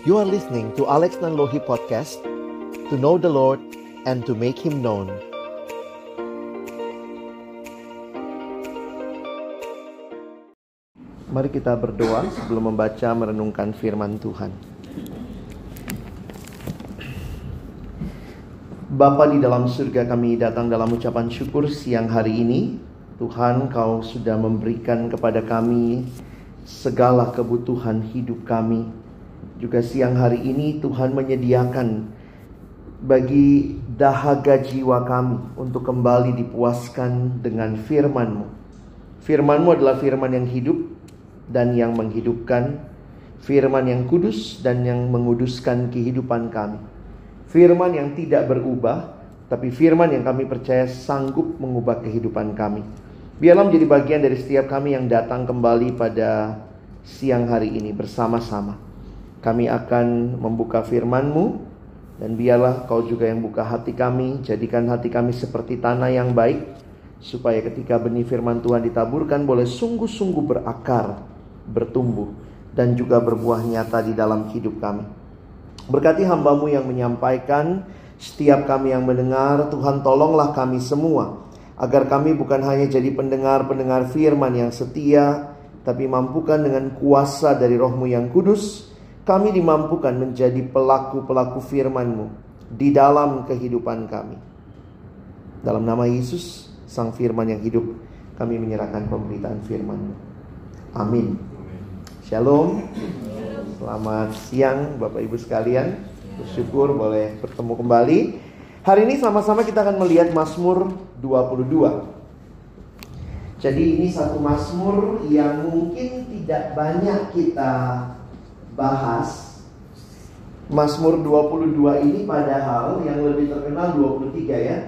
You are listening to Alex Nanlohi Podcast To know the Lord and to make Him known. Mari kita berdoa sebelum membaca merenungkan firman Tuhan. Bapa di dalam surga kami datang dalam ucapan syukur siang hari ini. Tuhan kau sudah memberikan kepada kami segala kebutuhan hidup kami juga siang hari ini Tuhan menyediakan bagi dahaga jiwa kami untuk kembali dipuaskan dengan firman-Mu. Firman-Mu adalah firman yang hidup dan yang menghidupkan, firman yang kudus dan yang menguduskan kehidupan kami. Firman yang tidak berubah, tapi firman yang kami percaya sanggup mengubah kehidupan kami. Biarlah menjadi bagian dari setiap kami yang datang kembali pada siang hari ini bersama-sama. Kami akan membuka firman-Mu dan biarlah Kau juga yang buka hati kami, jadikan hati kami seperti tanah yang baik supaya ketika benih firman Tuhan ditaburkan boleh sungguh-sungguh berakar, bertumbuh dan juga berbuah nyata di dalam hidup kami. Berkati hambamu yang menyampaikan, setiap kami yang mendengar, Tuhan tolonglah kami semua agar kami bukan hanya jadi pendengar-pendengar firman yang setia, tapi mampukan dengan kuasa dari rohmu yang kudus, kami dimampukan menjadi pelaku-pelaku firman-Mu di dalam kehidupan kami. Dalam nama Yesus, Sang Firman yang hidup, kami menyerahkan pemberitaan firman-Mu. Amin. Shalom. Selamat siang Bapak Ibu sekalian. Bersyukur boleh bertemu kembali. Hari ini sama-sama kita akan melihat Mazmur 22. Jadi ini satu Mazmur yang mungkin tidak banyak kita bahas Mazmur 22 ini padahal yang lebih terkenal 23 ya.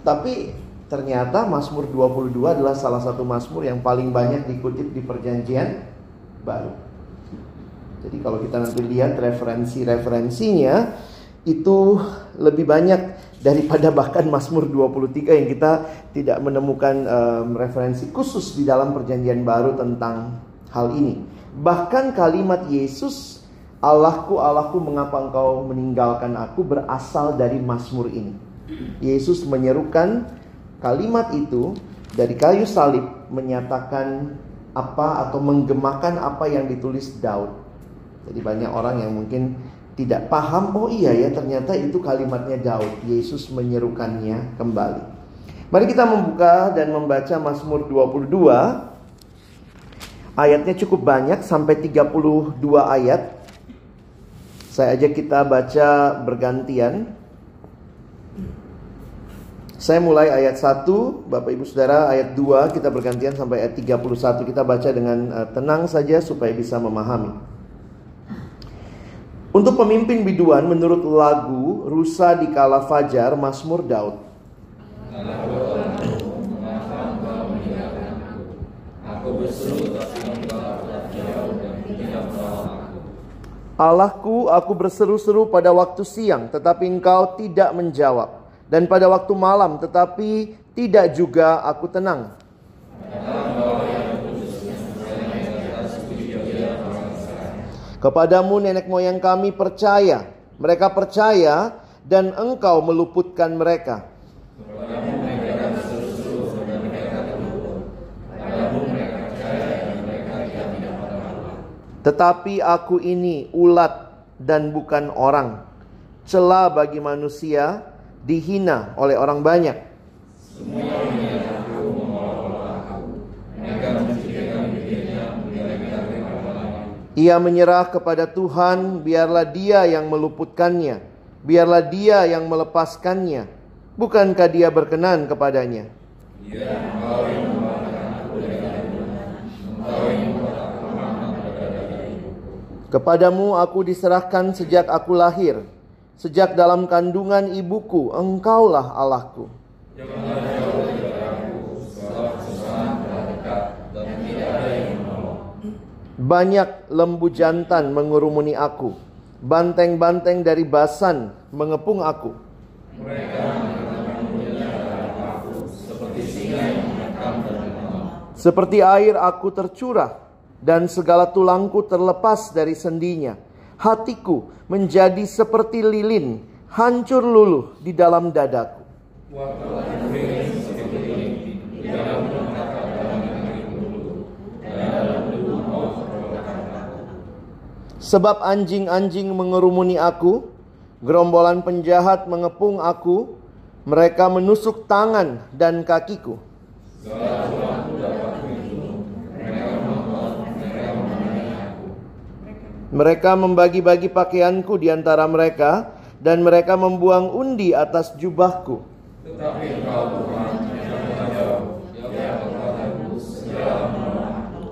Tapi ternyata Mazmur 22 adalah salah satu Mazmur yang paling banyak dikutip di perjanjian baru. Jadi kalau kita nanti lihat referensi-referensinya itu lebih banyak daripada bahkan Mazmur 23 yang kita tidak menemukan um, referensi khusus di dalam perjanjian baru tentang hal ini. Bahkan kalimat Yesus, Allahku, Allahku, mengapa engkau meninggalkan aku berasal dari Mazmur ini. Yesus menyerukan kalimat itu dari kayu salib menyatakan apa atau menggemakan apa yang ditulis Daud. Jadi banyak orang yang mungkin tidak paham, oh iya ya ternyata itu kalimatnya Daud. Yesus menyerukannya kembali. Mari kita membuka dan membaca Mazmur 22 Ayatnya cukup banyak sampai 32 ayat. Saya ajak kita baca bergantian. Saya mulai ayat 1, Bapak Ibu Saudara, ayat 2 kita bergantian sampai ayat 31. Kita baca dengan uh, tenang saja supaya bisa memahami. Untuk pemimpin biduan menurut lagu Rusa di Kala Fajar Mazmur Daud. Aku Allahku, aku berseru-seru pada waktu siang, tetapi engkau tidak menjawab. Dan pada waktu malam, tetapi tidak juga aku tenang. Kepadamu nenek moyang kami percaya. Mereka percaya dan engkau meluputkan mereka. Tetapi aku ini ulat dan bukan orang. Celah bagi manusia, dihina oleh orang banyak. Ia menyerah kepada Tuhan, biarlah dia yang meluputkannya. Biarlah dia yang melepaskannya. Bukankah dia berkenan kepadanya? Ya, Kepadamu aku diserahkan sejak aku lahir. Sejak dalam kandungan ibuku, engkaulah Allahku. Banyak lembu jantan mengurumuni aku. Banteng-banteng dari basan mengepung aku. seperti air aku tercurah dan segala tulangku terlepas dari sendinya. Hatiku menjadi seperti lilin, hancur luluh di dalam dadaku. Sebab anjing-anjing mengerumuni aku, gerombolan penjahat mengepung aku, mereka menusuk tangan dan kakiku. Mereka membagi-bagi pakaianku di antara mereka dan mereka membuang undi atas jubahku.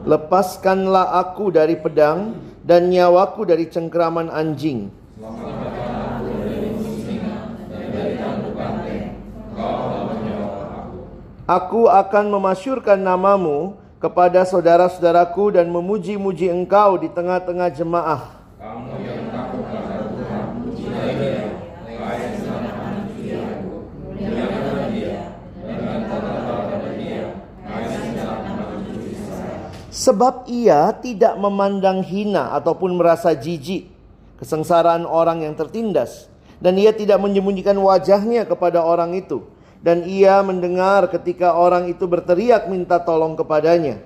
Lepaskanlah aku dari pedang dan nyawaku dari cengkraman anjing. Aku akan memasyurkan namamu kepada saudara-saudaraku dan memuji-muji engkau di tengah-tengah jemaah. Sebab ia tidak memandang hina ataupun merasa jijik kesengsaraan orang yang tertindas dan ia tidak menyembunyikan wajahnya kepada orang itu dan ia mendengar ketika orang itu berteriak minta tolong kepadanya.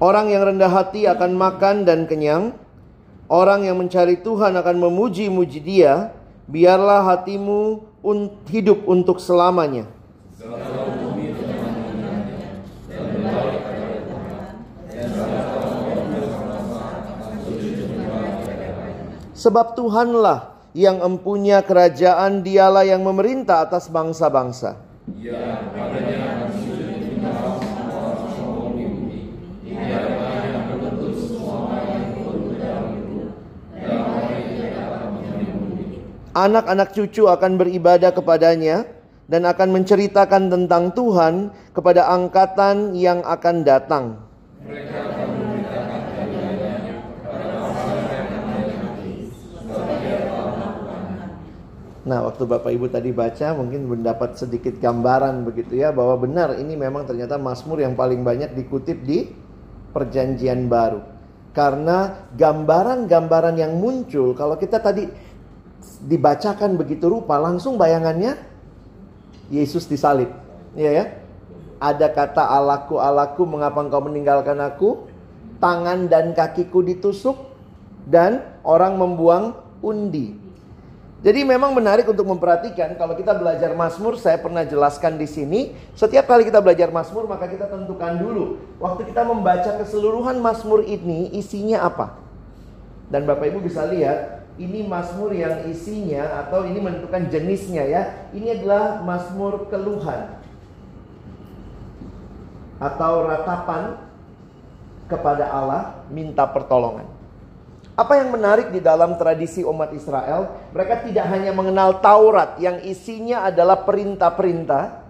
Orang yang rendah hati akan makan dan kenyang. Orang yang mencari Tuhan akan memuji-muji Dia. Biarlah hatimu hidup untuk selamanya. Sebab Tuhanlah yang empunya kerajaan dialah yang memerintah atas bangsa-bangsa. Anak-anak cucu akan beribadah kepadanya dan akan menceritakan tentang Tuhan kepada angkatan yang akan datang. Mereka Nah, waktu Bapak Ibu tadi baca mungkin mendapat sedikit gambaran begitu ya bahwa benar ini memang ternyata Mazmur yang paling banyak dikutip di Perjanjian Baru. Karena gambaran-gambaran yang muncul kalau kita tadi dibacakan begitu rupa langsung bayangannya Yesus disalib. Iya ya. Ada kata Allahku mengapa engkau meninggalkan aku? Tangan dan kakiku ditusuk dan orang membuang undi. Jadi memang menarik untuk memperhatikan kalau kita belajar Mazmur, saya pernah jelaskan di sini, setiap kali kita belajar Mazmur maka kita tentukan dulu waktu kita membaca keseluruhan Mazmur ini isinya apa. Dan Bapak Ibu bisa lihat ini Mazmur yang isinya atau ini menentukan jenisnya ya. Ini adalah Mazmur keluhan atau ratapan kepada Allah minta pertolongan. Apa yang menarik di dalam tradisi umat Israel, mereka tidak hanya mengenal Taurat yang isinya adalah perintah-perintah.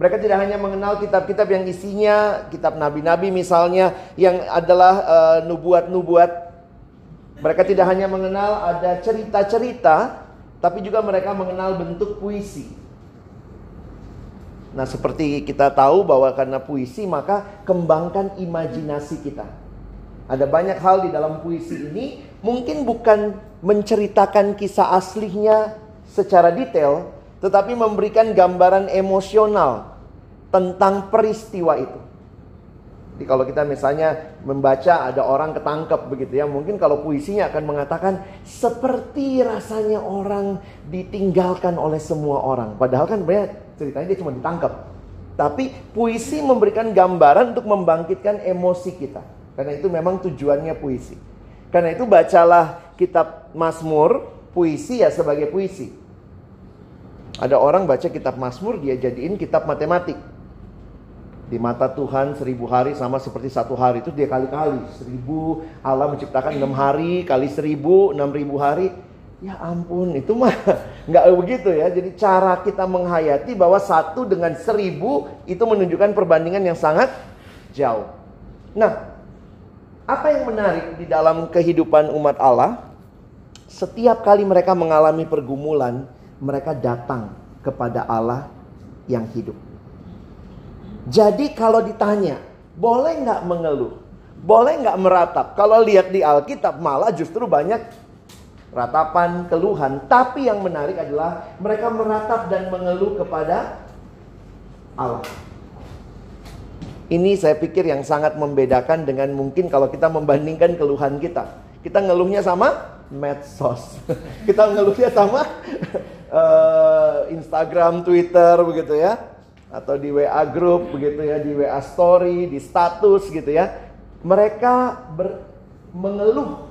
Mereka tidak hanya mengenal kitab-kitab yang isinya kitab nabi-nabi misalnya yang adalah uh, nubuat-nubuat. Mereka tidak hanya mengenal ada cerita-cerita, tapi juga mereka mengenal bentuk puisi. Nah, seperti kita tahu bahwa karena puisi maka kembangkan imajinasi kita. Ada banyak hal di dalam puisi ini mungkin bukan menceritakan kisah aslinya secara detail, tetapi memberikan gambaran emosional tentang peristiwa itu. Jadi kalau kita misalnya membaca ada orang ketangkep begitu ya, mungkin kalau puisinya akan mengatakan seperti rasanya orang ditinggalkan oleh semua orang. Padahal kan ceritanya dia cuma ditangkap. Tapi puisi memberikan gambaran untuk membangkitkan emosi kita. Karena itu memang tujuannya puisi. Karena itu bacalah kitab Mazmur, puisi ya sebagai puisi. Ada orang baca kitab Mazmur dia jadiin kitab matematik. Di mata Tuhan seribu hari sama seperti satu hari itu dia kali-kali. Seribu Allah menciptakan enam hari kali seribu, enam ribu hari. Ya ampun itu mah nggak begitu ya. Jadi cara kita menghayati bahwa satu dengan seribu itu menunjukkan perbandingan yang sangat jauh. Nah apa yang menarik di dalam kehidupan umat Allah? Setiap kali mereka mengalami pergumulan, mereka datang kepada Allah yang hidup. Jadi kalau ditanya, boleh nggak mengeluh? Boleh nggak meratap? Kalau lihat di Alkitab malah justru banyak ratapan, keluhan. Tapi yang menarik adalah mereka meratap dan mengeluh kepada Allah. Ini saya pikir yang sangat membedakan dengan mungkin kalau kita membandingkan keluhan kita. Kita ngeluhnya sama medsos. kita ngeluhnya sama uh, Instagram, Twitter begitu ya. Atau di WA group begitu ya, di WA story, di status gitu ya. Mereka ber, mengeluh,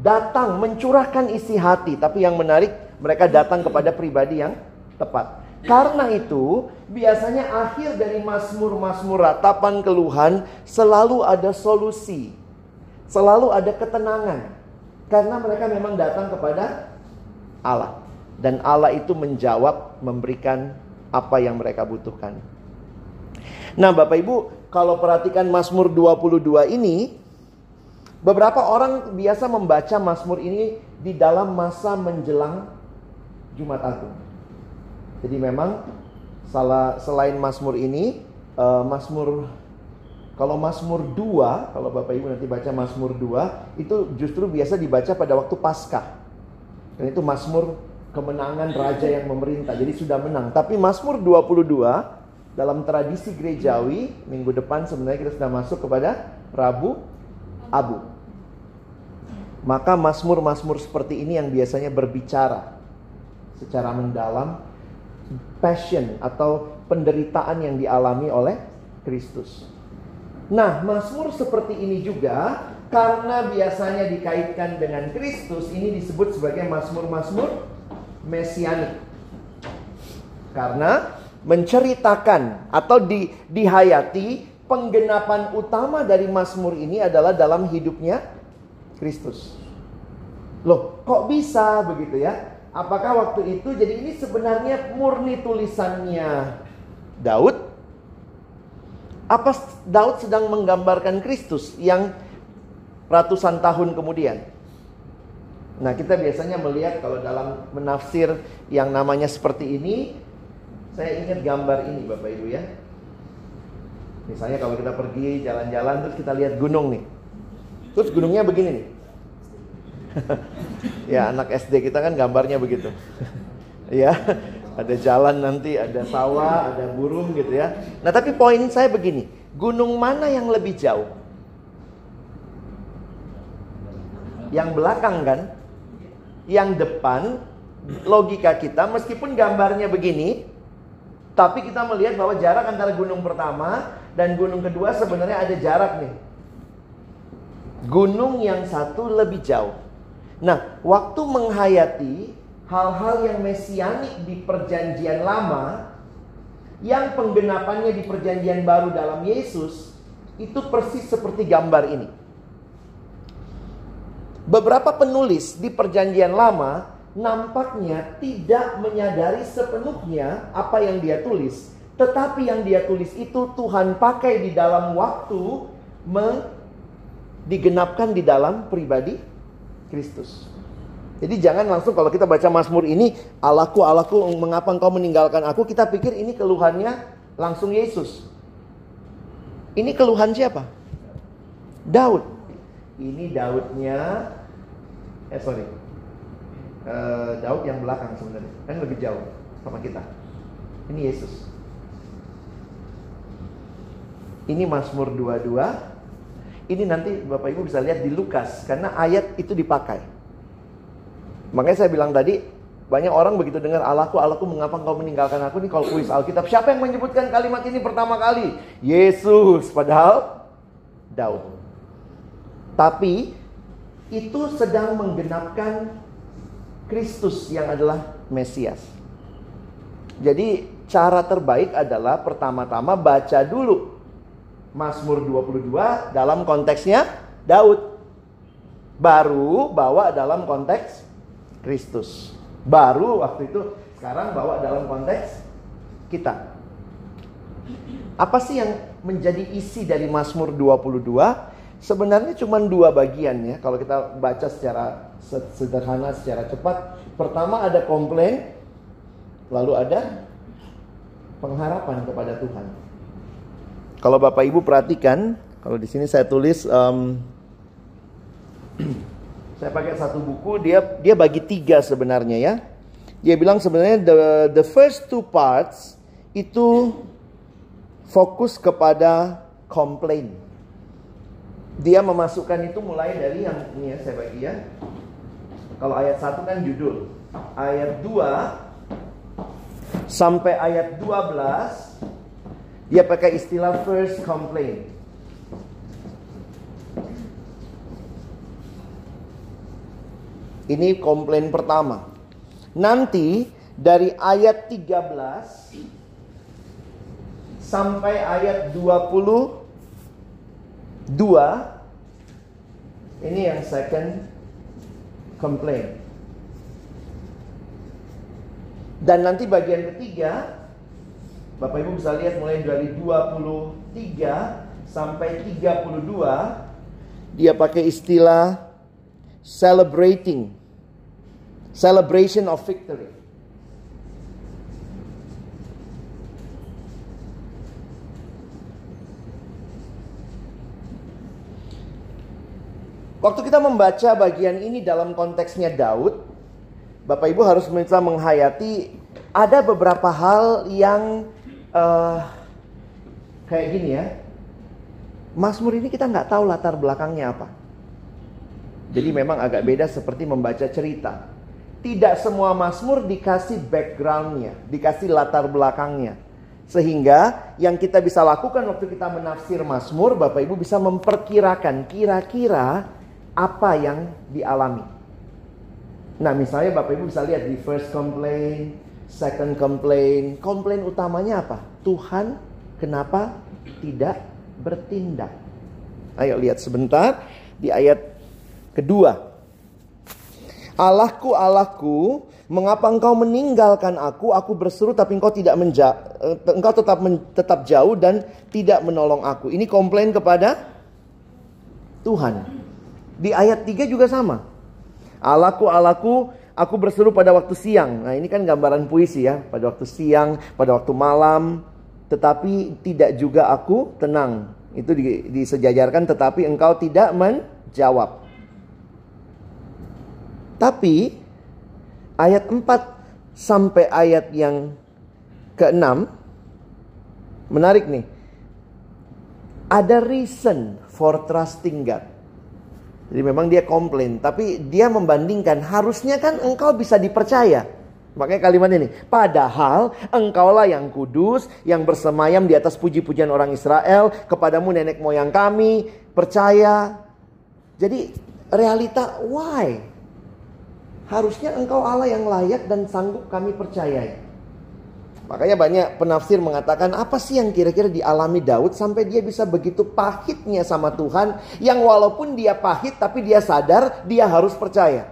datang mencurahkan isi hati, tapi yang menarik mereka datang kepada pribadi yang tepat. Karena itu, biasanya akhir dari masmur-masmur ratapan keluhan selalu ada solusi. Selalu ada ketenangan. Karena mereka memang datang kepada Allah. Dan Allah itu menjawab, memberikan apa yang mereka butuhkan. Nah Bapak Ibu, kalau perhatikan Mazmur 22 ini, beberapa orang biasa membaca Mazmur ini di dalam masa menjelang Jumat Agung. Jadi memang salah selain Mazmur ini uh, Mazmur kalau Mazmur 2, kalau Bapak Ibu nanti baca Mazmur 2, itu justru biasa dibaca pada waktu Paskah. Dan itu Mazmur kemenangan raja yang memerintah. Jadi sudah menang. Tapi Mazmur 22 dalam tradisi gerejawi, minggu depan sebenarnya kita sudah masuk kepada Rabu Abu. Maka Mazmur-Mazmur seperti ini yang biasanya berbicara secara mendalam passion atau penderitaan yang dialami oleh Kristus. Nah, Mazmur seperti ini juga karena biasanya dikaitkan dengan Kristus, ini disebut sebagai Mazmur-Mazmur mesianik. Karena menceritakan atau di, dihayati penggenapan utama dari Mazmur ini adalah dalam hidupnya Kristus. Loh, kok bisa begitu ya? Apakah waktu itu jadi ini sebenarnya murni tulisannya Daud? Apa Daud sedang menggambarkan Kristus yang ratusan tahun kemudian? Nah, kita biasanya melihat kalau dalam menafsir yang namanya seperti ini, saya ingat gambar ini Bapak Ibu ya. Misalnya kalau kita pergi jalan-jalan terus kita lihat gunung nih. Terus gunungnya begini nih. ya anak SD kita kan gambarnya begitu. ya, ada jalan nanti, ada sawah, ada burung gitu ya. Nah tapi poin saya begini, gunung mana yang lebih jauh? Yang belakang kan? Yang depan, logika kita meskipun gambarnya begini, tapi kita melihat bahwa jarak antara gunung pertama dan gunung kedua sebenarnya ada jarak nih. Gunung yang satu lebih jauh. Nah, waktu menghayati hal-hal yang mesianik di perjanjian lama yang penggenapannya di perjanjian baru dalam Yesus itu persis seperti gambar ini. Beberapa penulis di perjanjian lama nampaknya tidak menyadari sepenuhnya apa yang dia tulis, tetapi yang dia tulis itu Tuhan pakai di dalam waktu digenapkan di dalam pribadi Kristus. Jadi jangan langsung kalau kita baca Mazmur ini, Allahku, Allahku, mengapa engkau meninggalkan aku? Kita pikir ini keluhannya langsung Yesus. Ini keluhan siapa? Daud. Ini Daudnya, eh sorry, uh, Daud yang belakang sebenarnya, kan lebih jauh sama kita. Ini Yesus. Ini Mazmur 22, ini nanti Bapak Ibu bisa lihat di Lukas karena ayat itu dipakai. Makanya saya bilang tadi banyak orang begitu dengar Allahku, Allahku mengapa engkau meninggalkan aku nih kalau kuis Alkitab. Siapa yang menyebutkan kalimat ini pertama kali? Yesus, padahal Daud. Tapi itu sedang menggenapkan Kristus yang adalah Mesias. Jadi cara terbaik adalah pertama-tama baca dulu Mazmur 22 dalam konteksnya Daud. Baru bawa dalam konteks Kristus. Baru waktu itu sekarang bawa dalam konteks kita. Apa sih yang menjadi isi dari Mazmur 22? Sebenarnya cuma dua bagian ya kalau kita baca secara sederhana, secara cepat. Pertama ada komplain, lalu ada pengharapan kepada Tuhan. Kalau Bapak Ibu perhatikan, kalau di sini saya tulis, um, saya pakai satu buku, dia dia bagi tiga sebenarnya ya. Dia bilang sebenarnya the the first two parts itu fokus kepada komplain. Dia memasukkan itu mulai dari yang ini ya saya bagi ya. Kalau ayat satu kan judul. Ayat 2 sampai ayat 12 dia pakai istilah first complaint. Ini komplain pertama. Nanti dari ayat 13 sampai ayat 22 ini yang second complaint. Dan nanti bagian ketiga Bapak Ibu bisa lihat mulai dari 23 sampai 32 dia pakai istilah celebrating celebration of victory. Waktu kita membaca bagian ini dalam konteksnya Daud, Bapak Ibu harus bisa menghayati ada beberapa hal yang uh, kayak gini ya. Mazmur ini kita nggak tahu latar belakangnya apa. Jadi memang agak beda seperti membaca cerita. Tidak semua Mazmur dikasih backgroundnya, dikasih latar belakangnya. Sehingga yang kita bisa lakukan waktu kita menafsir Mazmur, Bapak Ibu bisa memperkirakan kira-kira apa yang dialami. Nah misalnya Bapak Ibu bisa lihat di first complaint, second complaint. Komplain utamanya apa? Tuhan kenapa tidak bertindak? Ayo lihat sebentar di ayat kedua. Allahku, Allahku, mengapa engkau meninggalkan aku? Aku berseru tapi engkau tidak menja eh, engkau tetap men tetap jauh dan tidak menolong aku. Ini komplain kepada Tuhan. Di ayat 3 juga sama. Alaku, alaku, aku berseru pada waktu siang. Nah ini kan gambaran puisi ya. Pada waktu siang, pada waktu malam. Tetapi tidak juga aku tenang. Itu disejajarkan tetapi engkau tidak menjawab. Tapi ayat 4 sampai ayat yang ke-6 menarik nih. Ada reason for trusting God. Jadi memang dia komplain, tapi dia membandingkan harusnya kan engkau bisa dipercaya. Makanya kalimat ini, padahal engkaulah yang kudus, yang bersemayam di atas puji-pujian orang Israel, kepadamu nenek moyang kami, percaya. Jadi realita why? Harusnya engkau Allah yang layak dan sanggup kami percayai. Makanya banyak penafsir mengatakan apa sih yang kira-kira dialami Daud sampai dia bisa begitu pahitnya sama Tuhan yang walaupun dia pahit tapi dia sadar dia harus percaya.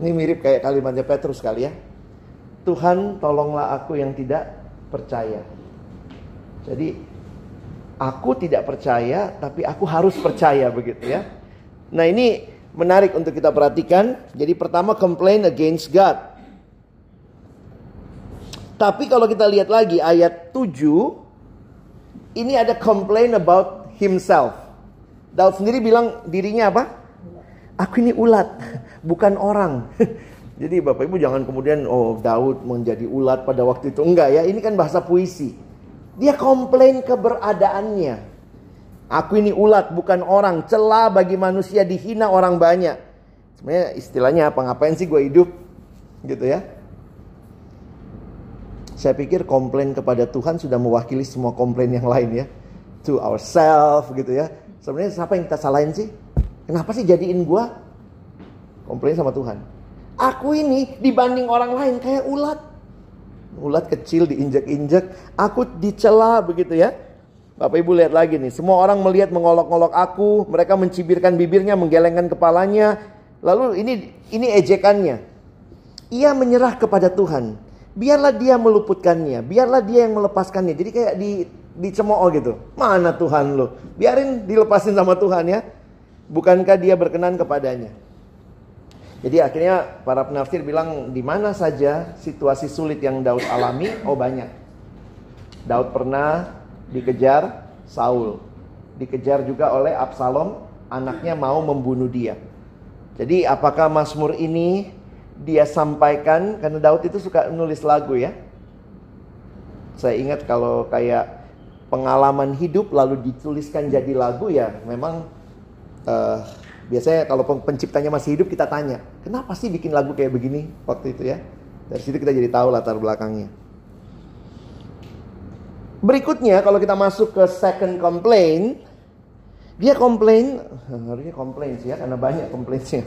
Ini mirip kayak kalimatnya Petrus kali ya. Tuhan tolonglah aku yang tidak percaya. Jadi aku tidak percaya tapi aku harus percaya begitu ya. Nah ini menarik untuk kita perhatikan. Jadi pertama complain against God. Tapi kalau kita lihat lagi ayat 7 ini ada complain about himself. Daud sendiri bilang dirinya apa? Aku ini ulat, bukan orang. Jadi Bapak Ibu jangan kemudian oh Daud menjadi ulat pada waktu itu. Enggak ya, ini kan bahasa puisi. Dia komplain keberadaannya. Aku ini ulat bukan orang, celah bagi manusia dihina orang banyak. Sebenarnya istilahnya apa? Ngapain sih gue hidup? Gitu ya. Saya pikir komplain kepada Tuhan sudah mewakili semua komplain yang lain ya. To ourselves gitu ya. Sebenarnya siapa yang kita salahin sih? Kenapa sih jadiin gua? Komplain sama Tuhan. Aku ini dibanding orang lain kayak ulat. Ulat kecil diinjak-injak, aku dicela begitu ya. Bapak Ibu lihat lagi nih, semua orang melihat mengolok-olok aku, mereka mencibirkan bibirnya, menggelengkan kepalanya. Lalu ini ini ejekannya. Ia menyerah kepada Tuhan biarlah dia meluputkannya, biarlah dia yang melepaskannya. Jadi kayak di dicemooh gitu. Mana Tuhan lo? Biarin dilepasin sama Tuhan ya. Bukankah dia berkenan kepadanya? Jadi akhirnya para penafsir bilang di mana saja situasi sulit yang Daud alami, oh banyak. Daud pernah dikejar Saul, dikejar juga oleh Absalom, anaknya mau membunuh dia. Jadi apakah Mazmur ini dia sampaikan karena Daud itu suka nulis lagu ya. Saya ingat kalau kayak pengalaman hidup lalu dituliskan jadi lagu ya memang uh, Biasanya kalau penciptanya masih hidup kita tanya, kenapa sih bikin lagu kayak begini waktu itu ya? Dari situ kita jadi tahu latar belakangnya. Berikutnya kalau kita masuk ke second complaint, dia komplain, harusnya komplain sih ya karena banyak komplainnya.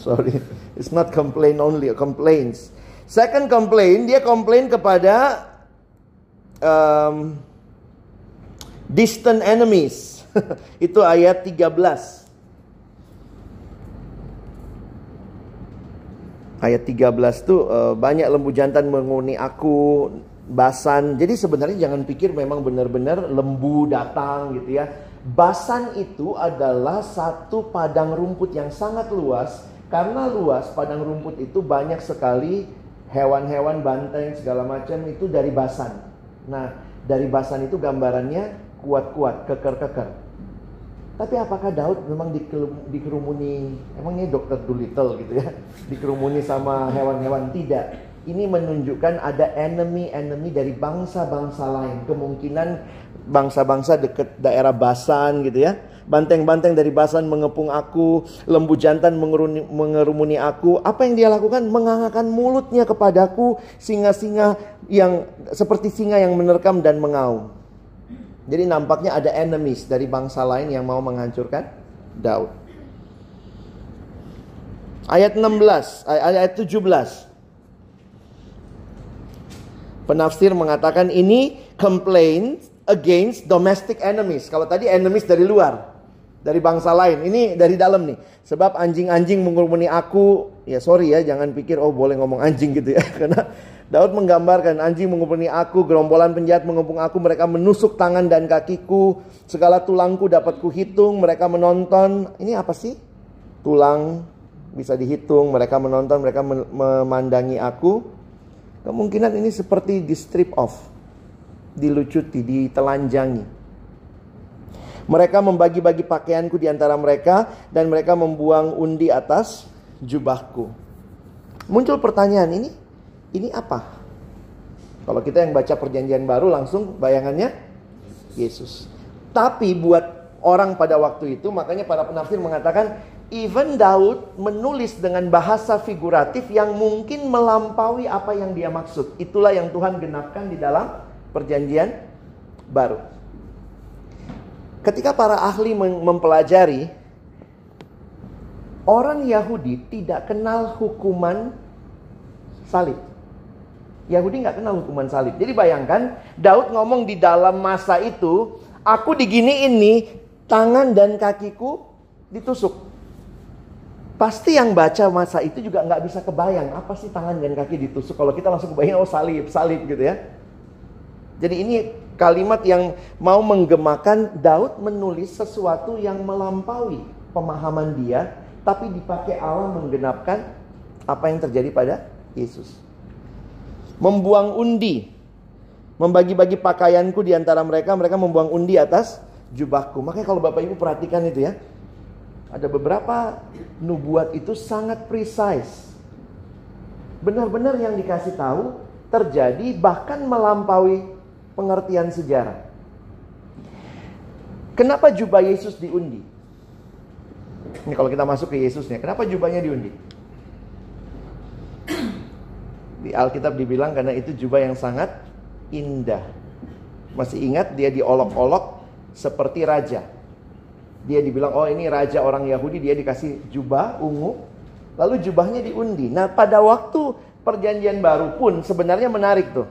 Sorry, it's not complain only, complaints. Second complaint, dia komplain kepada um, distant enemies. Itu ayat 13. ayat 13 tuh uh, banyak lembu jantan menguni aku basan. Jadi sebenarnya jangan pikir memang benar-benar lembu datang gitu ya. Basan itu adalah satu padang rumput yang sangat luas. Karena luas padang rumput itu banyak sekali hewan-hewan banteng segala macam itu dari basan. Nah, dari basan itu gambarannya kuat-kuat, keker-keker. Tapi apakah Daud memang dikerumuni, emangnya dokter Doolittle gitu ya, dikerumuni sama hewan-hewan? Tidak. Ini menunjukkan ada enemy-enemy dari bangsa-bangsa lain. Kemungkinan bangsa-bangsa dekat daerah Basan gitu ya. Banteng-banteng dari Basan mengepung aku, lembu jantan mengerumuni aku. Apa yang dia lakukan? Mengangakan mulutnya kepadaku, singa-singa yang seperti singa yang menerkam dan mengaum. Jadi nampaknya ada enemies dari bangsa lain yang mau menghancurkan Daud. Ayat 16, ayat 17. Penafsir mengatakan ini complain against domestic enemies. Kalau tadi enemies dari luar, dari bangsa lain. Ini dari dalam nih. Sebab anjing-anjing mengurumuni aku. Ya sorry ya, jangan pikir oh boleh ngomong anjing gitu ya. Karena Daud menggambarkan anjing mengumpuni aku, gerombolan penjahat mengepung aku, mereka menusuk tangan dan kakiku, segala tulangku dapat kuhitung, mereka menonton. Ini apa sih? Tulang bisa dihitung, mereka menonton, mereka memandangi aku. Kemungkinan ini seperti di strip off, dilucuti, ditelanjangi. Mereka membagi-bagi pakaianku di antara mereka dan mereka membuang undi atas jubahku. Muncul pertanyaan ini, ini apa? Kalau kita yang baca perjanjian baru langsung bayangannya Yesus. Tapi buat orang pada waktu itu makanya para penafsir mengatakan even Daud menulis dengan bahasa figuratif yang mungkin melampaui apa yang dia maksud. Itulah yang Tuhan genapkan di dalam perjanjian baru. Ketika para ahli mempelajari orang Yahudi tidak kenal hukuman salib. Yahudi nggak kenal hukuman salib. Jadi bayangkan Daud ngomong di dalam masa itu, aku digini ini tangan dan kakiku ditusuk. Pasti yang baca masa itu juga nggak bisa kebayang apa sih tangan dan kaki ditusuk. Kalau kita langsung kebayang oh salib, salib gitu ya. Jadi ini kalimat yang mau menggemakan Daud menulis sesuatu yang melampaui pemahaman dia, tapi dipakai Allah menggenapkan apa yang terjadi pada Yesus membuang undi. Membagi-bagi pakaianku di antara mereka, mereka membuang undi atas jubahku. Makanya kalau Bapak Ibu perhatikan itu ya. Ada beberapa nubuat itu sangat precise. Benar-benar yang dikasih tahu terjadi bahkan melampaui pengertian sejarah. Kenapa jubah Yesus diundi? Ini kalau kita masuk ke Yesusnya, kenapa jubahnya diundi? Di Alkitab dibilang karena itu jubah yang sangat indah. Masih ingat dia diolok-olok seperti raja. Dia dibilang, oh ini raja orang Yahudi, dia dikasih jubah ungu. Lalu jubahnya diundi. Nah pada waktu perjanjian baru pun sebenarnya menarik tuh.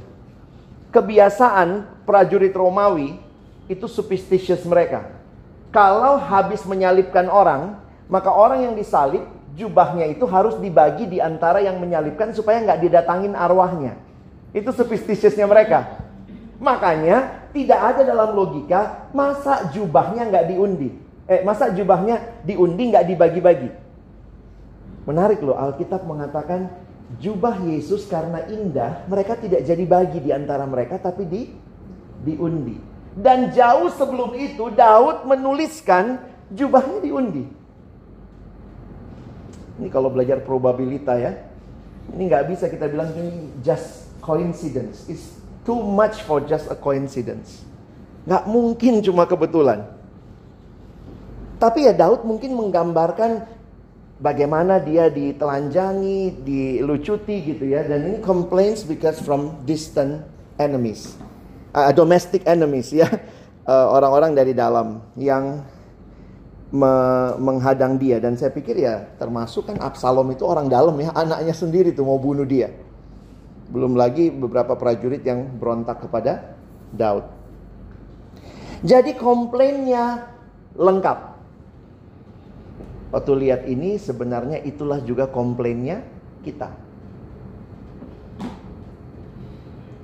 Kebiasaan prajurit Romawi itu superstitious mereka. Kalau habis menyalibkan orang, maka orang yang disalib jubahnya itu harus dibagi di antara yang menyalibkan supaya nggak didatangin arwahnya. Itu superstitiousnya mereka. Makanya tidak ada dalam logika masa jubahnya nggak diundi. Eh, masa jubahnya diundi nggak dibagi-bagi. Menarik loh, Alkitab mengatakan jubah Yesus karena indah, mereka tidak jadi bagi di antara mereka tapi di diundi. Dan jauh sebelum itu Daud menuliskan jubahnya diundi. Ini kalau belajar probabilita ya. Ini nggak bisa kita bilang ini just coincidence. It's too much for just a coincidence. Nggak mungkin cuma kebetulan. Tapi ya Daud mungkin menggambarkan bagaimana dia ditelanjangi, dilucuti gitu ya. Dan ini complaints because from distant enemies. Uh, domestic enemies ya. Uh, orang-orang dari dalam yang me menghadang dia. Dan saya pikir ya termasuk kan Absalom itu orang dalam ya. Anaknya sendiri tuh mau bunuh dia. Belum lagi beberapa prajurit yang berontak kepada Daud. Jadi komplainnya lengkap. Waktu lihat ini sebenarnya itulah juga komplainnya kita.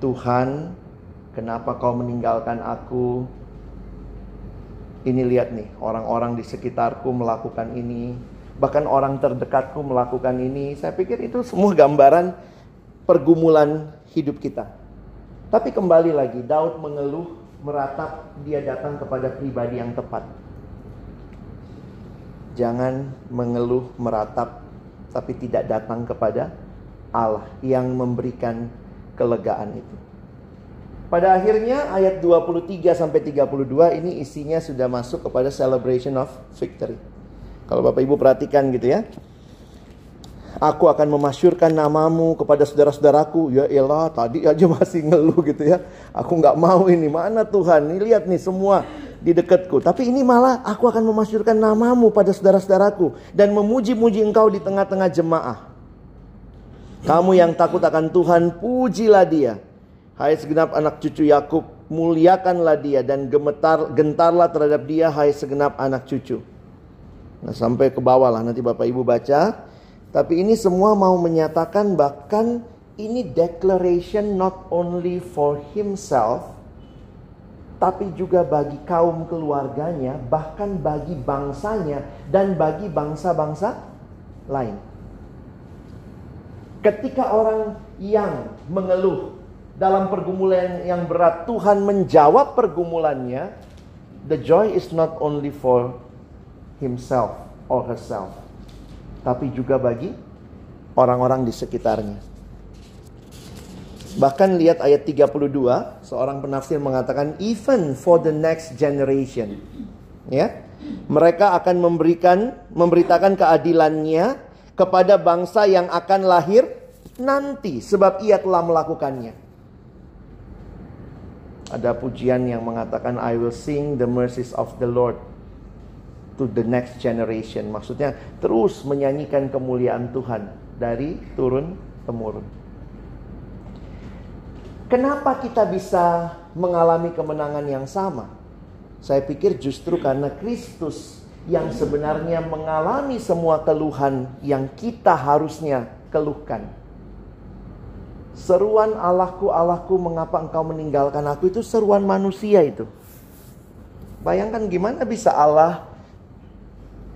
Tuhan, kenapa kau meninggalkan aku? Ini lihat nih, orang-orang di sekitarku melakukan ini, bahkan orang terdekatku melakukan ini. Saya pikir itu semua gambaran pergumulan hidup kita. Tapi kembali lagi, Daud mengeluh, meratap, dia datang kepada pribadi yang tepat. Jangan mengeluh meratap tapi tidak datang kepada Allah yang memberikan kelegaan itu. Pada akhirnya ayat 23 sampai 32 ini isinya sudah masuk kepada celebration of victory. Kalau Bapak Ibu perhatikan gitu ya. Aku akan memasyurkan namamu kepada saudara-saudaraku. Ya elah, tadi aja masih ngeluh gitu ya. Aku nggak mau ini. Mana Tuhan? Ini lihat nih semua di dekatku. Tapi ini malah aku akan memasyurkan namamu pada saudara-saudaraku dan memuji-muji engkau di tengah-tengah jemaah. Kamu yang takut akan Tuhan, pujilah dia. Hai segenap anak cucu Yakub, muliakanlah dia dan gemetar gentarlah terhadap dia hai segenap anak cucu. Nah, sampai ke bawah lah nanti Bapak Ibu baca. Tapi ini semua mau menyatakan bahkan ini declaration not only for himself tapi juga bagi kaum keluarganya, bahkan bagi bangsanya, dan bagi bangsa-bangsa lain. Ketika orang yang mengeluh dalam pergumulan yang berat, Tuhan menjawab pergumulannya. The joy is not only for himself or herself, tapi juga bagi orang-orang di sekitarnya. Bahkan lihat ayat 32, seorang penafsir mengatakan even for the next generation. Ya. Mereka akan memberikan memberitakan keadilannya kepada bangsa yang akan lahir nanti sebab ia telah melakukannya. Ada pujian yang mengatakan I will sing the mercies of the Lord to the next generation. Maksudnya terus menyanyikan kemuliaan Tuhan dari turun temurun. Kenapa kita bisa mengalami kemenangan yang sama? Saya pikir justru karena Kristus yang sebenarnya mengalami semua keluhan yang kita harusnya keluhkan. Seruan Allahku, Allahku, mengapa engkau meninggalkan aku itu seruan manusia itu. Bayangkan gimana bisa Allah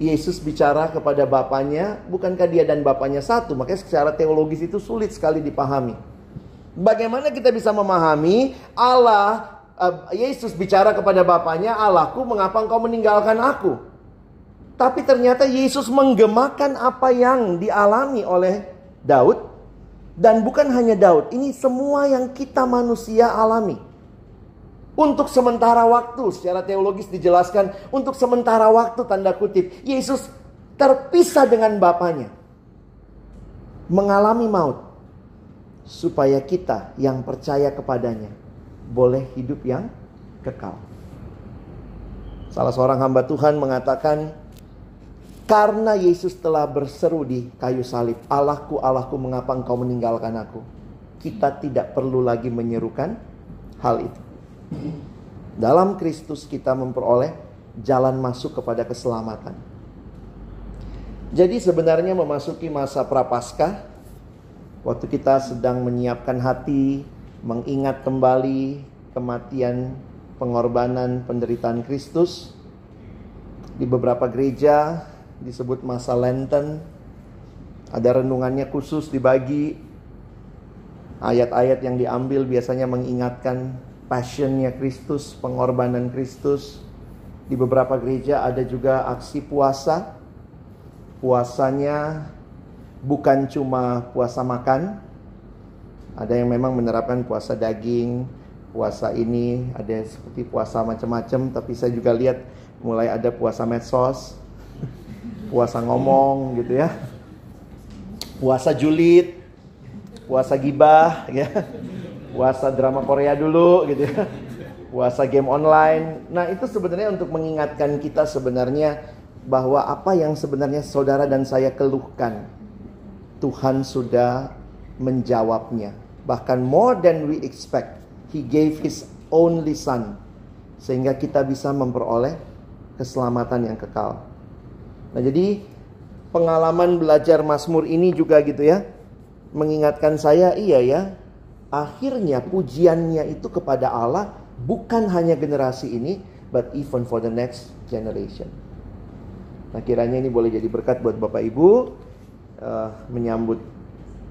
Yesus bicara kepada Bapaknya, bukankah dia dan Bapaknya satu? Makanya secara teologis itu sulit sekali dipahami. Bagaimana kita bisa memahami Allah uh, Yesus bicara kepada Bapaknya, Allahku mengapa engkau meninggalkan aku? Tapi ternyata Yesus menggemakan apa yang dialami oleh Daud. Dan bukan hanya Daud, ini semua yang kita manusia alami. Untuk sementara waktu, secara teologis dijelaskan, untuk sementara waktu tanda kutip, Yesus terpisah dengan Bapaknya. Mengalami maut supaya kita yang percaya kepadanya boleh hidup yang kekal. Salah seorang hamba Tuhan mengatakan, karena Yesus telah berseru di kayu salib, Allahku, Allahku, mengapa engkau meninggalkan aku? Kita tidak perlu lagi menyerukan hal itu. Dalam Kristus kita memperoleh jalan masuk kepada keselamatan. Jadi sebenarnya memasuki masa prapaskah Waktu kita sedang menyiapkan hati, mengingat kembali kematian, pengorbanan, penderitaan Kristus, di beberapa gereja disebut masa Lenten. Ada renungannya khusus dibagi ayat-ayat yang diambil biasanya mengingatkan passionnya Kristus, pengorbanan Kristus. Di beberapa gereja ada juga aksi puasa. Puasanya bukan cuma puasa makan. Ada yang memang menerapkan puasa daging, puasa ini, ada yang seperti puasa macam-macam, tapi saya juga lihat mulai ada puasa medsos, puasa ngomong gitu ya. Puasa julid, puasa gibah ya. Puasa drama Korea dulu gitu ya. Puasa game online. Nah, itu sebenarnya untuk mengingatkan kita sebenarnya bahwa apa yang sebenarnya saudara dan saya keluhkan Tuhan sudah menjawabnya. Bahkan more than we expect. He gave his only son sehingga kita bisa memperoleh keselamatan yang kekal. Nah, jadi pengalaman belajar Mazmur ini juga gitu ya, mengingatkan saya, iya ya, akhirnya pujiannya itu kepada Allah bukan hanya generasi ini, but even for the next generation. Nah, kiranya ini boleh jadi berkat buat Bapak Ibu uh, menyambut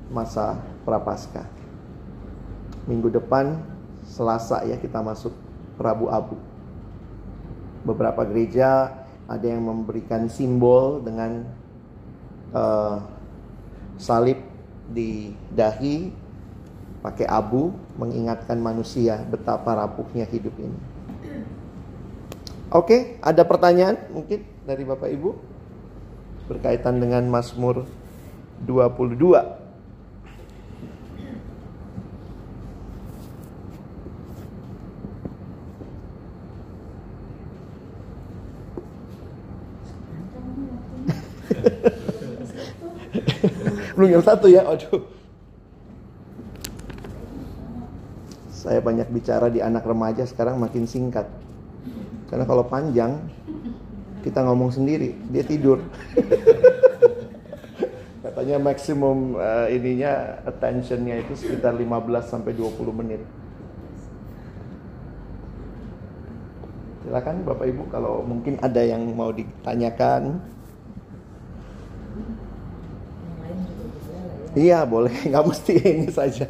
masa prapaskah. Minggu depan Selasa ya kita masuk Rabu Abu. Beberapa gereja ada yang memberikan simbol dengan uh, salib di dahi pakai abu mengingatkan manusia betapa rapuhnya hidup ini. Oke, ada pertanyaan mungkin dari Bapak Ibu berkaitan dengan Mazmur 22. Belum yang satu ya, aduh. Saya banyak bicara di anak remaja sekarang makin singkat. Karena kalau panjang kita ngomong sendiri, dia tidur. Katanya maksimum uh, ininya attentionnya itu sekitar 15 sampai 20 menit. Silakan Bapak Ibu kalau mungkin ada yang mau ditanyakan. Iya boleh, nggak mesti ini saja.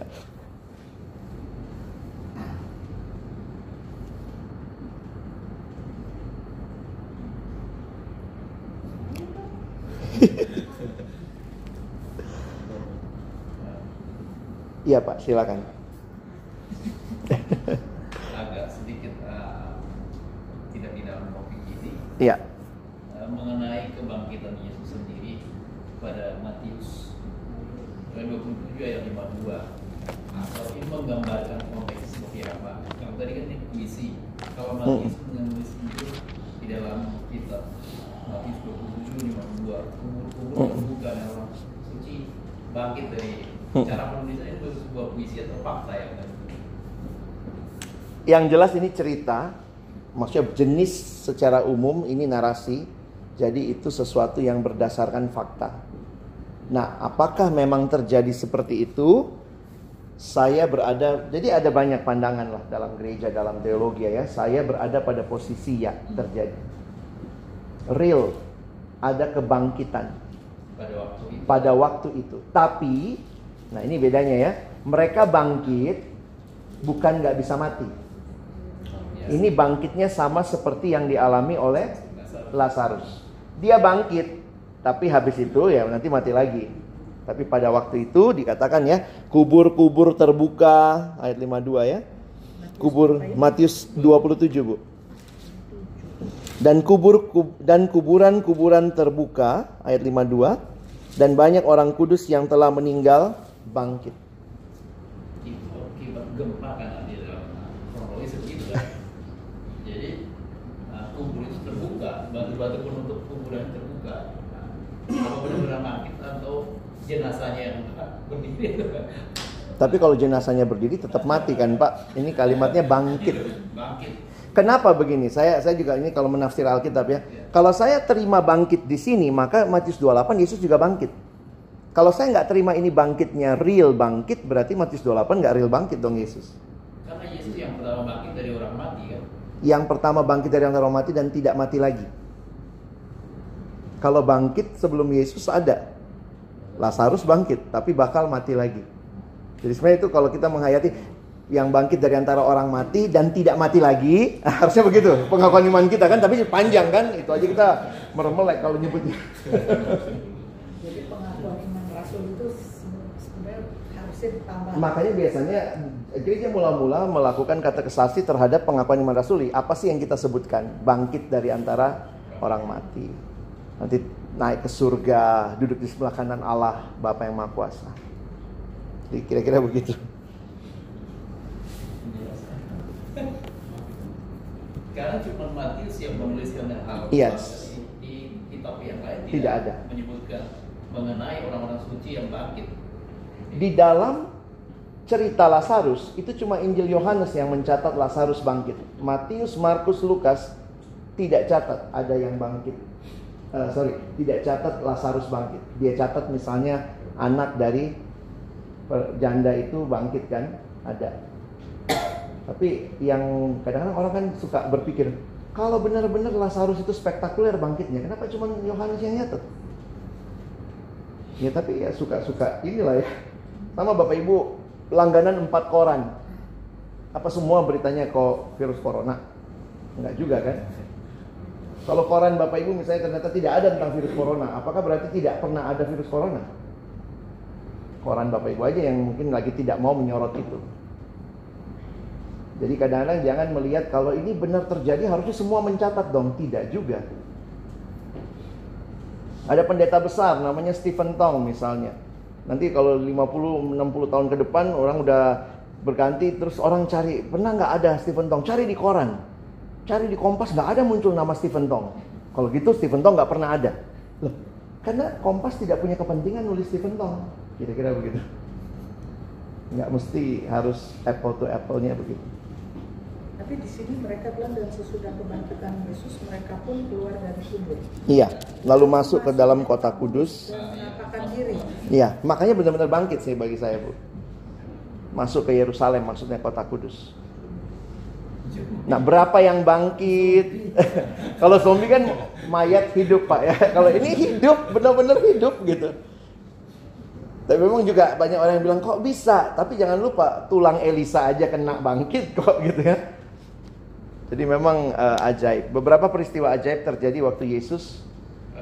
Iya Pak, silakan. Agak sedikit uh, tidak di dalam topik ini. Iya. Uh, mengenai kebangkitan Yesus sendiri pada Matius 27 ayat 52 atau ini menggambarkan konteks seperti apa kalau tadi kan ini puisi kalau Matius menulis itu di dalam kitab Matius 27 52 kubur-kubur terbuka dan orang suci bangkit dari cara penulisannya itu sebuah puisi atau fakta ya kan Yang jelas ini cerita, maksudnya jenis secara umum ini narasi, jadi itu sesuatu yang berdasarkan fakta. Nah, apakah memang terjadi seperti itu? Saya berada, jadi ada banyak pandangan lah dalam gereja, dalam teologi ya. Saya berada pada posisi ya terjadi. Real, ada kebangkitan pada waktu itu pada waktu itu. Tapi, nah ini bedanya ya. Mereka bangkit bukan nggak bisa mati. Ya. Ini bangkitnya sama seperti yang dialami oleh Lazarus. Lazarus. Dia bangkit, tapi habis itu ya nanti mati lagi. Tapi pada waktu itu dikatakan ya, kubur-kubur terbuka ayat 52 ya. Kubur Matius 27, Bu. Dan kubur kub- dan kuburan-kuburan terbuka ayat 52 dan banyak orang kudus yang telah meninggal bangkit. Itu gempa kan di dalam kronologis begitu kan jadi uh, kubur itu terbuka batu-batu penutup kuburan terbuka nah, apa benar-benar bangkit atau jenazahnya yang berdiri itu Tapi kalau jenazahnya berdiri tetap mati kan, Pak? Ini kalimatnya bangkit. bangkit Kenapa begini? Saya saya juga ini kalau menafsir Alkitab ya. Kalau saya terima bangkit di sini, maka Matius 28 Yesus juga bangkit. Kalau saya nggak terima ini bangkitnya real bangkit, berarti Matius 28 nggak real bangkit dong Yesus. karena Yesus yang pertama bangkit dari orang mati kan Yang pertama bangkit dari antara mati dan tidak mati lagi. Kalau bangkit sebelum Yesus ada. Lazarus bangkit, tapi bakal mati lagi. Jadi sebenarnya itu kalau kita menghayati yang bangkit dari antara orang mati dan tidak mati lagi, harusnya begitu pengakuan iman kita kan, tapi panjang kan, itu aja kita meremelek kalau nyebutnya. Jadi pengakuan iman rasul itu sebenarnya harusnya ditambah. Makanya biasanya gereja mula-mula melakukan kata kesasi terhadap pengakuan iman rasuli. Apa sih yang kita sebutkan? Bangkit dari antara orang mati. Nanti naik ke surga, duduk di sebelah kanan Allah, Bapa yang Maha Kuasa. Jadi kira-kira begitu. Karena cuma Matius yang menuliskan hal Yes. di kitab yang lain Tidak ada. menyebutkan mengenai orang-orang suci yang bangkit. Di dalam cerita Lazarus itu cuma Injil Yohanes yang mencatat Lazarus bangkit. Matius, Markus, Lukas tidak catat ada yang bangkit. Eh, sorry, tidak catat Lazarus bangkit. Dia catat misalnya anak dari janda itu bangkit kan, ada. Tapi yang kadang-kadang orang kan suka berpikir kalau benar-benar Lazarus itu spektakuler bangkitnya, kenapa cuma Yohanes yang nyatet? Ya tapi ya suka-suka inilah ya. Sama Bapak Ibu langganan empat koran. Apa semua beritanya kok virus corona? Enggak juga kan? Kalau koran Bapak Ibu misalnya ternyata tidak ada tentang virus corona, apakah berarti tidak pernah ada virus corona? Koran Bapak Ibu aja yang mungkin lagi tidak mau menyorot itu. Jadi kadang-kadang jangan melihat kalau ini benar terjadi harusnya semua mencatat dong, tidak juga. Ada pendeta besar namanya Stephen Tong misalnya. Nanti kalau 50 60 tahun ke depan orang udah berganti terus orang cari, pernah nggak ada Stephen Tong? Cari di koran. Cari di Kompas nggak ada muncul nama Stephen Tong. Kalau gitu Stephen Tong nggak pernah ada. Loh, karena Kompas tidak punya kepentingan nulis Stephen Tong. Kira-kira begitu. Nggak mesti harus apple to apple-nya begitu. Tapi di sini mereka bilang dan sesudah kebangkitan Yesus mereka pun keluar dari kubur Iya, lalu masuk ke dalam kota kudus. dan diri. Iya, makanya benar-benar bangkit sih bagi saya, Bu. Masuk ke Yerusalem maksudnya kota kudus. Nah, berapa yang bangkit? Kalau zombie kan mayat hidup, Pak ya. Kalau ini hidup, benar-benar hidup gitu. Tapi memang juga banyak orang yang bilang kok bisa, tapi jangan lupa tulang Elisa aja kena bangkit kok gitu ya. Jadi memang eh, ajaib. Beberapa peristiwa ajaib terjadi waktu Yesus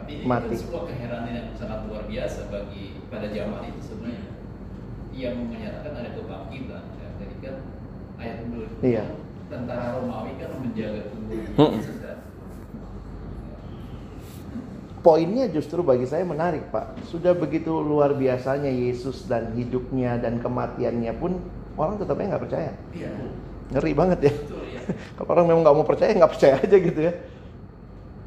Tapi ini Mati. kan sebuah keheranan yang sangat luar biasa bagi pada zaman itu sebenarnya. Yang menyatakan ada kebangkitan. Ya, jadi kan ayat dulu. Iya. Tentara Romawi kan menjaga tubuh Hmm. Yesus kan. Poinnya justru bagi saya menarik Pak Sudah begitu luar biasanya Yesus dan hidupnya dan kematiannya pun Orang tetapnya nggak percaya Iya. Ngeri banget ya Betul ya. Kalau orang memang nggak mau percaya nggak percaya aja gitu ya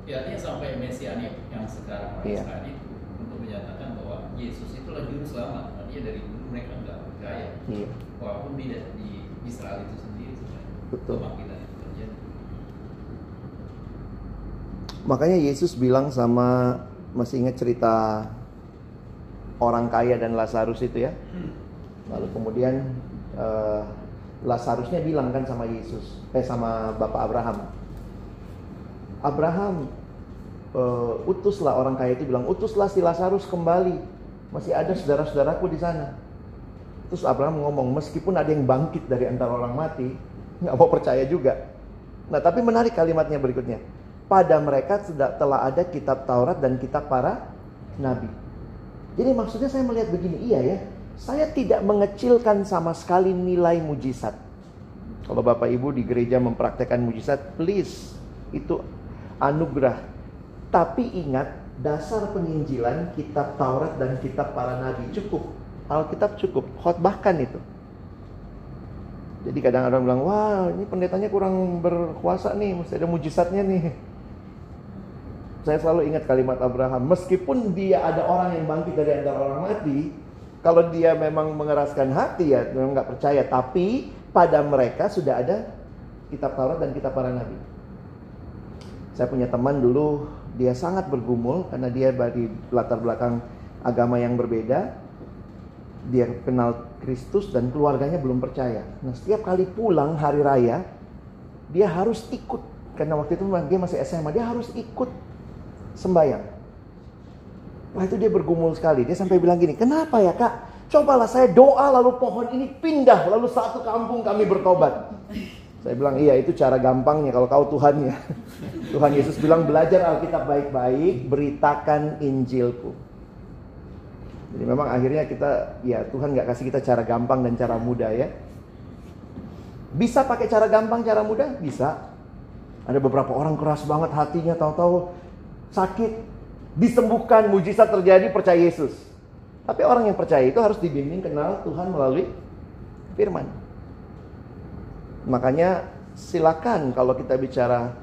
Ya, artinya sampai mesianik yang sekarang Iya. sekarang itu untuk menyatakan bahwa Yesus itulah juru selamat. Artinya dari dulu mereka nggak percaya. Iya Walaupun tidak di Israel itu sendiri sebenarnya Betul. kebangkitan itu terjadi. Makanya Yesus bilang sama Masih ingat cerita Orang kaya dan Lazarus itu ya Lalu kemudian eh, Lazarusnya bilang kan sama Yesus Eh sama Bapak Abraham Abraham eh, utuslah orang kaya itu bilang utuslah si Lazarus kembali. Masih ada saudara-saudaraku di sana. Terus Abraham ngomong meskipun ada yang bangkit dari antara orang mati nggak mau percaya juga. Nah tapi menarik kalimatnya berikutnya. Pada mereka sudah telah ada kitab Taurat dan kitab para nabi. Jadi maksudnya saya melihat begini iya ya saya tidak mengecilkan sama sekali nilai mujizat. Kalau Bapak Ibu di gereja mempraktekkan mujizat, please itu anugerah. Tapi ingat dasar penginjilan kitab Taurat dan kitab para nabi cukup. Alkitab cukup, khotbahkan itu. Jadi kadang orang bilang, wah ini pendetanya kurang berkuasa nih, mesti ada mujizatnya nih. Saya selalu ingat kalimat Abraham, meskipun dia ada orang yang bangkit dari antara orang mati, kalau dia memang mengeraskan hati ya memang nggak percaya, tapi pada mereka sudah ada kitab Taurat dan kitab para nabi. Saya punya teman dulu dia sangat bergumul karena dia dari latar belakang agama yang berbeda. Dia kenal Kristus dan keluarganya belum percaya. Nah, setiap kali pulang hari raya, dia harus ikut karena waktu itu dia masih SMA, dia harus ikut sembahyang. Wah itu dia bergumul sekali. Dia sampai bilang gini, kenapa ya kak? Cobalah saya doa lalu pohon ini pindah. Lalu satu kampung kami bertobat. Saya bilang iya itu cara gampangnya kalau kau Tuhannya. Tuhan Yesus bilang belajar Alkitab baik-baik, beritakan Injilku. Jadi memang akhirnya kita ya Tuhan nggak kasih kita cara gampang dan cara mudah ya. Bisa pakai cara gampang, cara mudah? Bisa. Ada beberapa orang keras banget hatinya, tahu-tahu sakit, disembuhkan, mujizat terjadi, percaya Yesus. Tapi orang yang percaya itu harus dibimbing kenal Tuhan melalui firman. Makanya silakan kalau kita bicara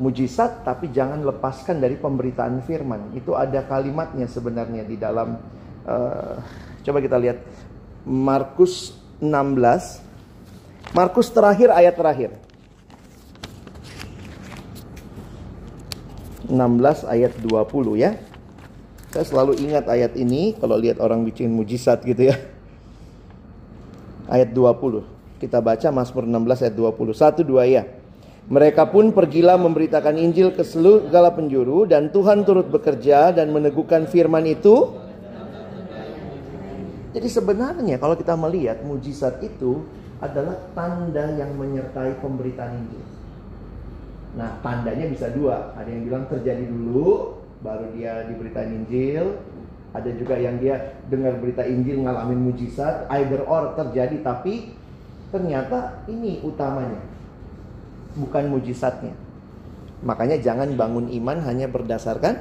mujizat tapi jangan lepaskan dari pemberitaan firman. Itu ada kalimatnya sebenarnya di dalam uh, coba kita lihat Markus 16 Markus terakhir ayat terakhir 16 ayat 20 ya. Saya selalu ingat ayat ini kalau lihat orang bikin mujizat gitu ya. Ayat 20. Kita baca Mazmur 16 ayat 20. Satu dua ya. Mereka pun pergilah memberitakan Injil ke seluruh segala penjuru dan Tuhan turut bekerja dan meneguhkan firman itu. Jadi sebenarnya kalau kita melihat mujizat itu adalah tanda yang menyertai pemberitaan Injil. Nah, tandanya bisa dua. Ada yang bilang terjadi dulu, baru dia diberitain Injil. Ada juga yang dia dengar berita Injil ngalamin mujizat, either or terjadi tapi ternyata ini utamanya. Bukan mujizatnya. Makanya jangan bangun iman hanya berdasarkan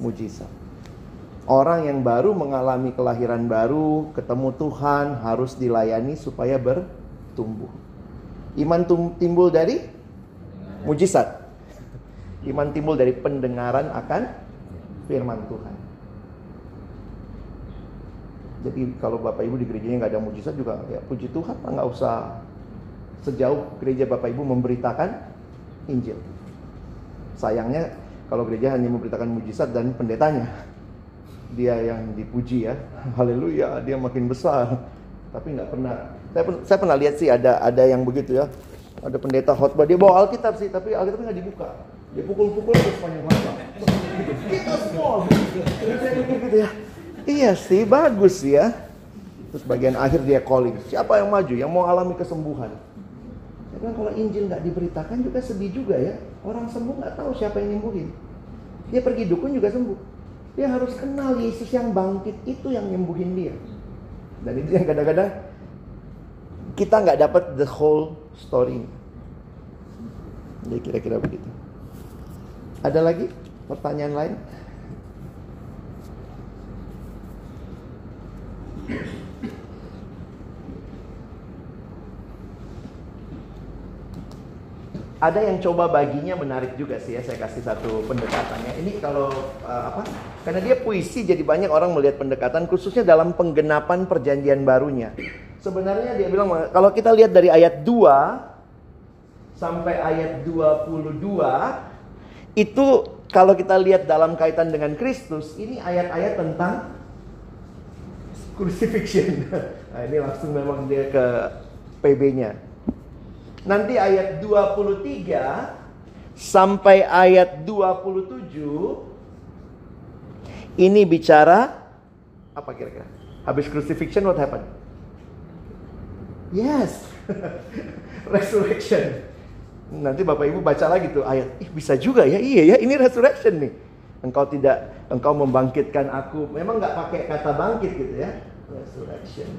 mujizat. Orang yang baru mengalami kelahiran baru, ketemu Tuhan harus dilayani supaya bertumbuh. Iman timbul dari mujizat. Iman timbul dari pendengaran akan firman Tuhan. Jadi kalau Bapak Ibu di gerejanya nggak ada mujizat juga ya puji Tuhan nggak usah sejauh gereja Bapak Ibu memberitakan Injil. Sayangnya kalau gereja hanya memberitakan mujizat dan pendetanya, dia yang dipuji ya, haleluya, dia makin besar. Tapi nggak pernah. Saya, saya pernah lihat sih ada ada yang begitu ya ada pendeta khotbah dia bawa Alkitab sih tapi Alkitab nggak dibuka dia pukul-pukul terus sepanjang khotbah kita semua gitu ya iya sih bagus ya terus bagian akhir dia calling siapa yang maju yang mau alami kesembuhan ya kan kalau Injil nggak diberitakan juga sedih juga ya orang sembuh nggak tahu siapa yang nyembuhin dia pergi dukun juga sembuh dia harus kenal Yesus yang bangkit itu yang nyembuhin dia dan itu yang kadang-kadang kita nggak dapat the whole story. Jadi kira-kira begitu. Ada lagi pertanyaan lain? Ada yang coba baginya menarik juga sih ya. Saya kasih satu pendekatannya. Ini kalau uh, apa? Karena dia puisi, jadi banyak orang melihat pendekatan khususnya dalam penggenapan perjanjian barunya. Sebenarnya dia bilang kalau kita lihat dari ayat 2 sampai ayat 22 itu kalau kita lihat dalam kaitan dengan Kristus ini ayat-ayat tentang crucifixion. Nah, ini langsung memang dia ke PB-nya. Nanti ayat 23 sampai ayat 27 ini bicara apa kira-kira? Habis crucifixion what happened? Yes. resurrection. Nanti Bapak Ibu baca lagi tuh ayat. Ih, bisa juga ya. Iya ya, ini resurrection nih. Engkau tidak engkau membangkitkan aku. Memang nggak pakai kata bangkit gitu ya. Resurrection.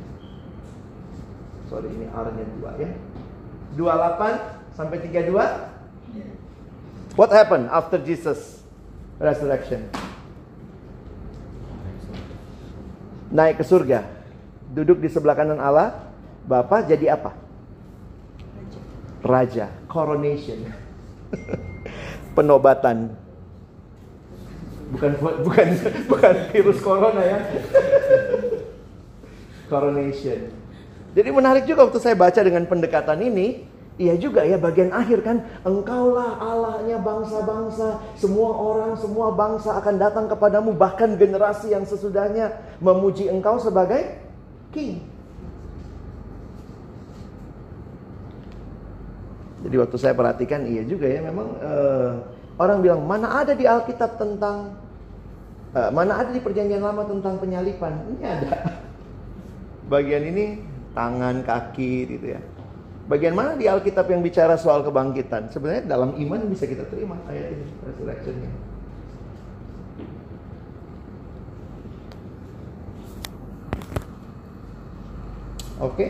Sorry ini R-nya 2 ya. 28 sampai 32. What happened after Jesus resurrection? Naik ke surga. Duduk di sebelah kanan Allah Bapak jadi apa? Raja. Coronation. Penobatan. Bukan bukan bukan virus corona ya. Coronation. Jadi menarik juga waktu saya baca dengan pendekatan ini, Iya juga ya bagian akhir kan Engkaulah Allahnya bangsa-bangsa Semua orang, semua bangsa akan datang kepadamu Bahkan generasi yang sesudahnya Memuji engkau sebagai King Jadi waktu saya perhatikan iya juga ya memang uh, orang bilang mana ada di Alkitab tentang Uh, mana ada di perjanjian lama tentang penyalipan? Ini ada. Bagian ini tangan, kaki gitu ya. Bagian mana di Alkitab yang bicara soal kebangkitan? Sebenarnya dalam iman bisa kita terima ayat ini, resurrectionnya. Oke. Okay.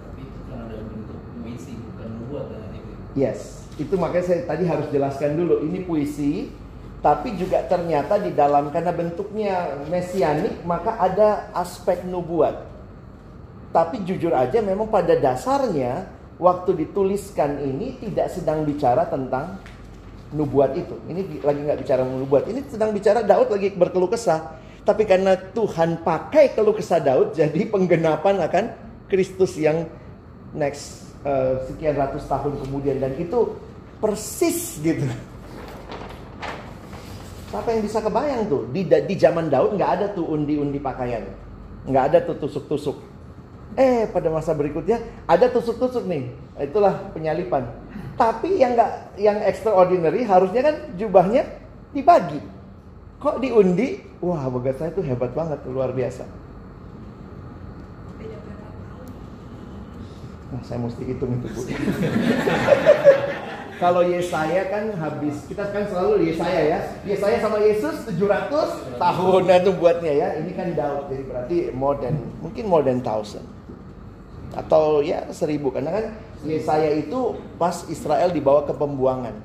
Tapi itu kan ada bentuk puisi bukan nubuat kan itu. Yes, itu makanya saya tadi harus jelaskan dulu. Ini puisi, tapi juga ternyata di dalam karena bentuknya mesianik maka ada aspek nubuat. Tapi jujur aja memang pada dasarnya waktu dituliskan ini tidak sedang bicara tentang nubuat itu. Ini lagi nggak bicara nubuat. Ini sedang bicara Daud lagi berkeluh kesah. Tapi karena Tuhan pakai keluh kesah Daud, jadi penggenapan akan Kristus yang next uh, sekian ratus tahun kemudian dan itu persis gitu. Siapa yang bisa kebayang tuh di di zaman Daud nggak ada tuh undi-undi pakaian, nggak ada tuh tusuk-tusuk. Eh pada masa berikutnya ada tusuk-tusuk nih, itulah penyalipan. Tapi yang nggak yang extraordinary harusnya kan jubahnya dibagi. Kok diundi? Wah, bagat saya tuh hebat banget, luar biasa. Nah, saya mesti hitung itu, Bu. Kalau Yesaya kan habis, kita kan selalu Yesaya ya. Yesaya sama Yesus 700 tahun itu buatnya ya. Ini kan Daud, jadi berarti more than, mungkin more than thousand. Atau ya seribu, karena kan Yesaya itu pas Israel dibawa ke pembuangan.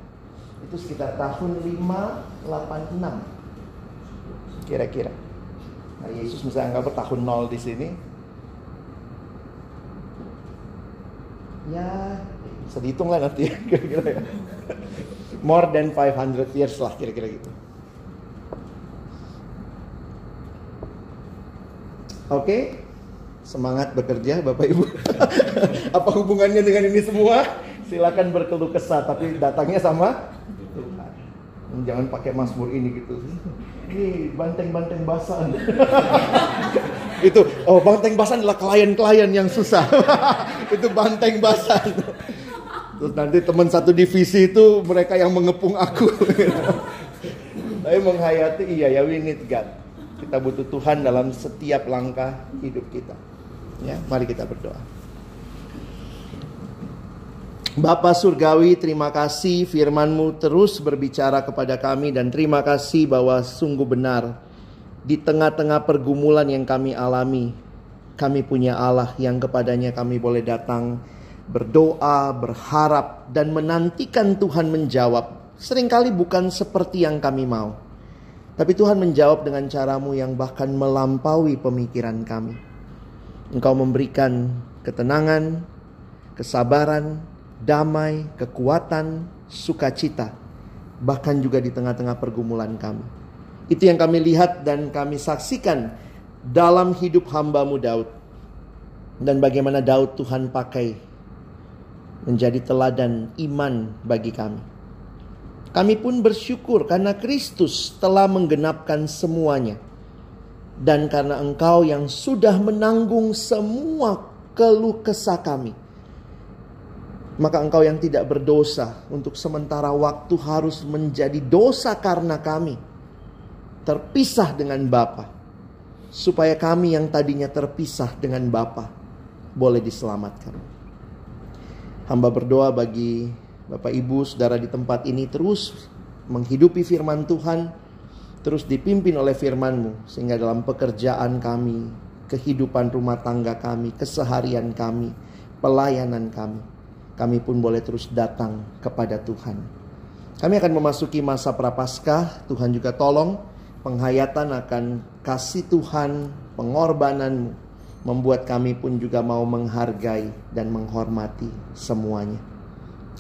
Itu sekitar tahun 586 kira-kira. Nah, Yesus misalnya anggap tahun nol di sini. Ya, bisa dihitung lah nanti kira-kira ya. More than 500 years lah kira-kira gitu. Oke, okay. semangat bekerja Bapak Ibu. Apa hubungannya dengan ini semua? Silakan berkeluh kesah, tapi datangnya sama. Jangan pakai Mazmur ini gitu ini banteng-banteng basan. itu oh banteng basan adalah klien-klien yang susah. itu banteng basan. Terus nanti teman satu divisi itu mereka yang mengepung aku. Tapi menghayati iya ya we need God. Kita butuh Tuhan dalam setiap langkah hidup kita. Ya, mari kita berdoa. Bapa Surgawi, terima kasih firman-Mu terus berbicara kepada kami dan terima kasih bahwa sungguh benar di tengah-tengah pergumulan yang kami alami, kami punya Allah yang kepadanya kami boleh datang berdoa, berharap dan menantikan Tuhan menjawab. Seringkali bukan seperti yang kami mau. Tapi Tuhan menjawab dengan caramu yang bahkan melampaui pemikiran kami. Engkau memberikan ketenangan, kesabaran, damai, kekuatan, sukacita, bahkan juga di tengah-tengah pergumulan kami. Itu yang kami lihat dan kami saksikan dalam hidup hambamu Daud. Dan bagaimana Daud Tuhan pakai menjadi teladan iman bagi kami. Kami pun bersyukur karena Kristus telah menggenapkan semuanya. Dan karena engkau yang sudah menanggung semua keluh kesah kami maka engkau yang tidak berdosa untuk sementara waktu harus menjadi dosa karena kami terpisah dengan Bapa supaya kami yang tadinya terpisah dengan Bapa boleh diselamatkan. Hamba berdoa bagi Bapak Ibu, Saudara di tempat ini terus menghidupi firman Tuhan, terus dipimpin oleh firman-Mu sehingga dalam pekerjaan kami, kehidupan rumah tangga kami, keseharian kami, pelayanan kami kami pun boleh terus datang kepada Tuhan. Kami akan memasuki masa prapaskah, Tuhan juga tolong penghayatan akan kasih Tuhan, pengorbanan membuat kami pun juga mau menghargai dan menghormati semuanya.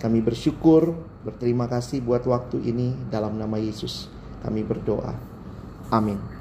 Kami bersyukur, berterima kasih buat waktu ini dalam nama Yesus. Kami berdoa. Amin.